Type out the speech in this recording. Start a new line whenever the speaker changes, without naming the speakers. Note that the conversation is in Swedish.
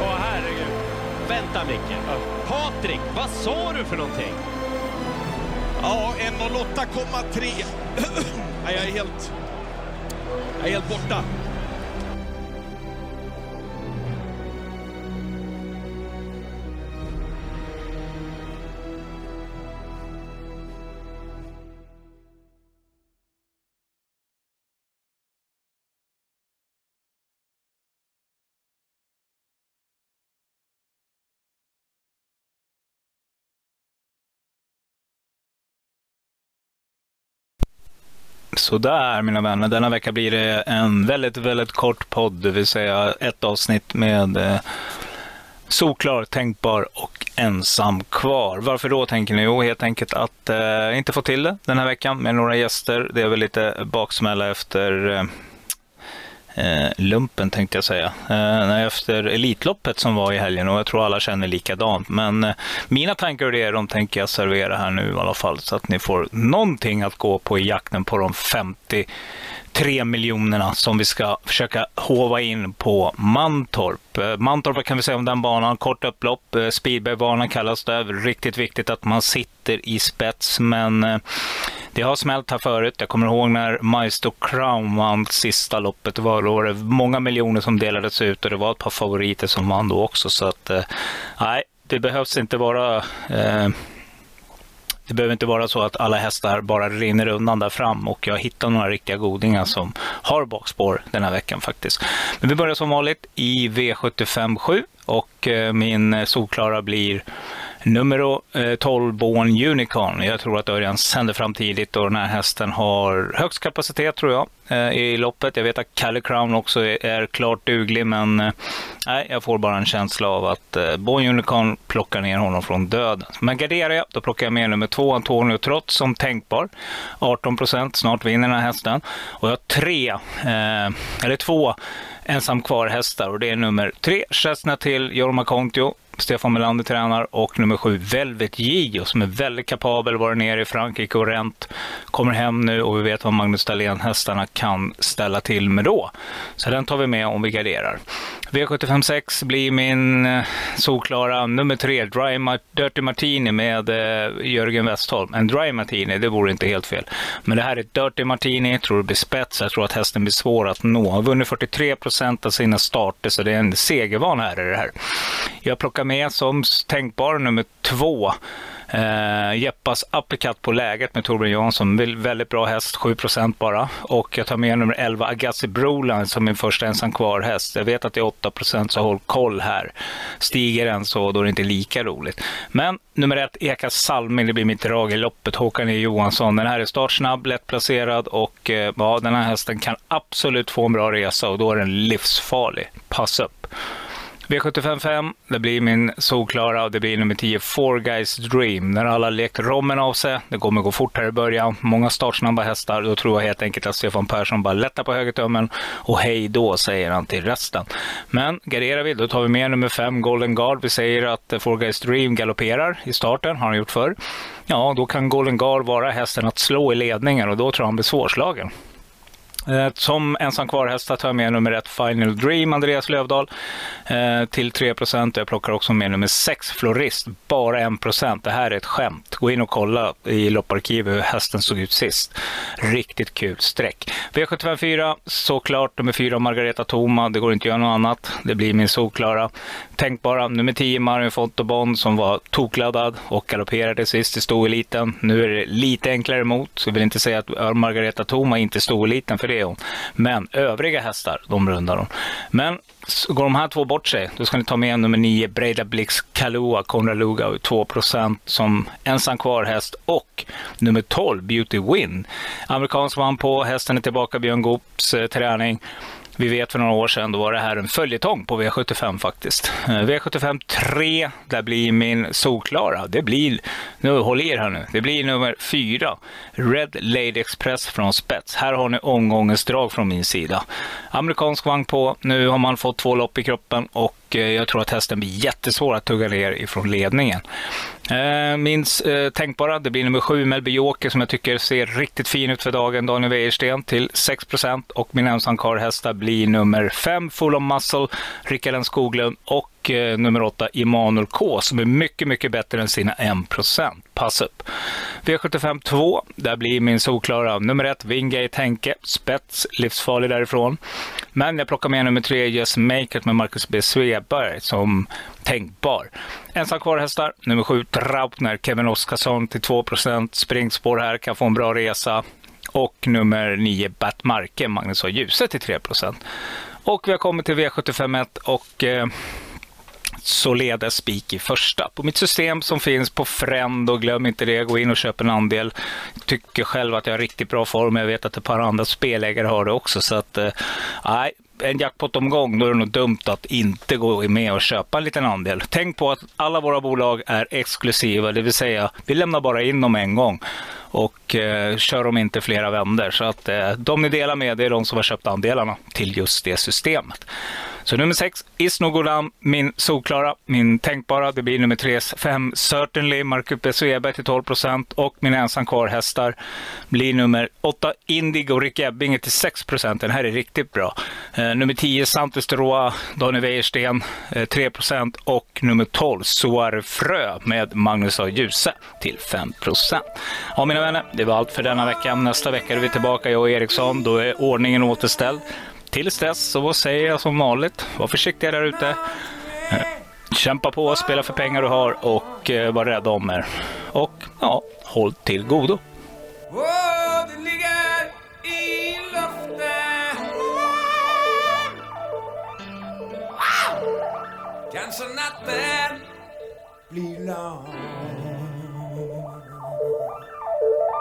Åh herregud. Vänta Micke. Patrik, vad sa du för någonting?
Ja, 1.08,3. Nej, jag är helt... Jag är helt borta.
Sådär mina vänner, denna vecka blir det en väldigt, väldigt kort podd, det vill säga ett avsnitt med eh, solklar, tänkbar och ensam kvar. Varför då tänker ni? Jo, helt enkelt att eh, inte få till det den här veckan med några gäster. Det är väl lite baksmälla efter eh, eh, lumpen tänkte jag säga. Eh, efter Elitloppet som var i helgen och jag tror alla känner likadant. Men eh, mina tankar och det de tänker jag servera här nu i alla fall så att ni får någonting att gå på i jakten på de 53 miljonerna som vi ska försöka hova in på Mantorp. Eh, Mantorp, vad kan vi säga om den banan? Kort upplopp, eh, speedwaybanan kallas det. Riktigt viktigt att man sitter i spets, men eh, det har smält här förut. Jag kommer ihåg när Maestro Crown vann sista loppet. Det var, då var det många miljoner som delades ut och det var ett par favoriter som vann då också. Så att, eh, nej, det behövs inte vara eh, det behöver inte vara så att alla hästar bara rinner undan där fram och jag hittar några riktiga godingar som har bakspår den här veckan faktiskt. Men vi börjar som vanligt i V75 7 och eh, min eh, solklara blir Nummer 12, eh, Born Unicorn. Jag tror att Örjan sänder fram tidigt och den här hästen har högst kapacitet tror jag eh, i loppet. Jag vet att Calle Crown också är klart duglig men eh, nej, jag får bara en känsla av att Born Unicorn plockar ner honom från döden. Men garderar jag, då plockar jag med nummer 2, Antonio Trots som tänkbar. 18 procent, snart vinner den här hästen. Och jag har tre, eller två ensam kvar hästar och det är nummer 3, Chesna till Jorma Kontio Stefan Melander tränar och nummer sju Velvet Gio som är väldigt kapabel, varit nere i Frankrike och ränt, kommer hem nu och vi vet vad Magnus Dahlén-hästarna kan ställa till med då. Så den tar vi med om vi garderar. V756 blir min eh, solklara nummer tre, Dry Ma Dirty Martini med eh, Jörgen Westholm. En Dry Martini, det vore inte helt fel. Men det här är ett Dirty Martini, jag tror det blir spets, jag tror att hästen blir svår att nå. Har vunnit 43 procent av sina starter, så det är en segervan här i det här. Jag plockar med som tänkbar nummer två Eh, Jeppas uppercut på läget med Torbjörn Jansson. Väldigt bra häst, 7 bara. Och jag tar med nummer 11 Agassi Broline som min första ensam kvar häst. Jag vet att det är 8% så håll koll här. Stiger den så då är det inte lika roligt. Men nummer ett Eka Salming, det blir mitt drag i loppet. Håkan E Johansson. Den här är startsnabb, lättplacerad och eh, ja, den här hästen kan absolut få en bra resa och då är den livsfarlig. Pass upp. V755, det blir min solklara och det blir nummer 10, Four Guys Dream. När alla lekt rommen av sig, det kommer gå fort här i början, många startsnabba hästar, då tror jag helt enkelt att Stefan Persson bara lättar på högertummen och hej då säger han till resten. Men garderar vi, då tar vi med nummer 5, Golden Guard. Vi säger att Four Guys Dream galopperar i starten, har han gjort förr. Ja, då kan Golden Guard vara hästen att slå i ledningen och då tror jag han blir svårslagen. Eh, som ensam kvar-hästar tar jag med nummer ett Final Dream, Andreas Lövdahl, eh, till 3% Jag plockar också med nummer 6 Florist, bara 1 Det här är ett skämt. Gå in och kolla i lopparkivet hur hästen såg ut sist. Riktigt kul streck. V754, såklart nummer 4 Margareta Toma. Det går inte att göra något annat. Det blir min solklara. Tänk bara nummer 10 Marion Fontobond som var tokladdad och galopperade sist i stoeliten. Nu är det lite enklare emot, jag vill inte säga att Margareta Toma inte är stoeliten för det är hon. Men övriga hästar, de rundar hon. Men går de här två bort sig, då ska ni ta med nummer 9 Breda Blix Kalua Konrad Luga 2 som ensam kvar häst och nummer 12 Beauty Win. Amerikansk vann på, hästen är tillbaka, Björn Goops eh, träning. Vi vet för några år sedan, då var det här en följetong på V75 faktiskt. Eh, V75 3, där blir min solklara. Det blir, nu håll er här nu, det blir nummer 4. Red Lady Express från spets. Här har ni omgångens drag från min sida. Amerikansk vagn på, nu har man fått två lopp i kroppen och och eh, jag tror att hästen blir jättesvår att tugga ner ifrån ledningen. Eh, min eh, tänkbara, det blir nummer sju, Melby Joker, som jag tycker ser riktigt fin ut för dagen, Daniel Wäjersten till 6% och min ensamkarlhästar blir nummer fem, Full of Muscle, Rickard N. Skoglund. Och nummer åtta, Immanuel K, som är mycket, mycket bättre än sina 1% Pass upp. V75 2, där blir min solklara nummer ett, Wingate Henke, spets, livsfarlig därifrån. Men jag plockar med nummer tre, Just Make It med Marcus B. Sveberg som tänkbar. Ensam kvar hästar, nummer sju, Trautner, Kevin Oskarsson till 2% springspår här, kan få en bra resa. Och nummer nio, Bert Marke, Magnus A. Ljuset till 3% Och vi har kommit till V751 och eh, således spik i första. På mitt system som finns på Frend och glöm inte det, gå in och köp en andel. Tycker själv att jag har riktigt bra form. Jag vet att ett par andra spelägare har det också. Så att, eh, nej, en jackpot-omgång, då är det nog dumt att inte gå med och köpa en liten andel. Tänk på att alla våra bolag är exklusiva, det vill säga vi lämnar bara in dem en gång och eh, kör dem inte flera vändor. Så att eh, de ni delar med det är de som har köpt andelarna till just det systemet. Så nummer sex, Isnogolam, min solklara, min tänkbara. Det blir nummer tre, fem, Certainly, Marcus B. Till 12 procent. Och min ensam kvar hästar blir nummer åtta, Indigo, Rick Ebbinge till 6 procent. Den här är riktigt bra. Eh, nummer tio, Santos Roa, Daniel Wäjersten, eh, 3 procent. Och nummer tolv, Soar Frö med Magnus A. Djuse till 5 procent. Ja, mina vänner, det var allt för denna vecka. Nästa vecka är vi tillbaka, jag och Eriksson. Då är ordningen återställd. Tills dess så säger jag som vanligt, var försiktiga där ute. Eh, kämpa på, spela för pengar du har och eh, var rädda om er. Och ja, håll till godo. Kanske natten blir lång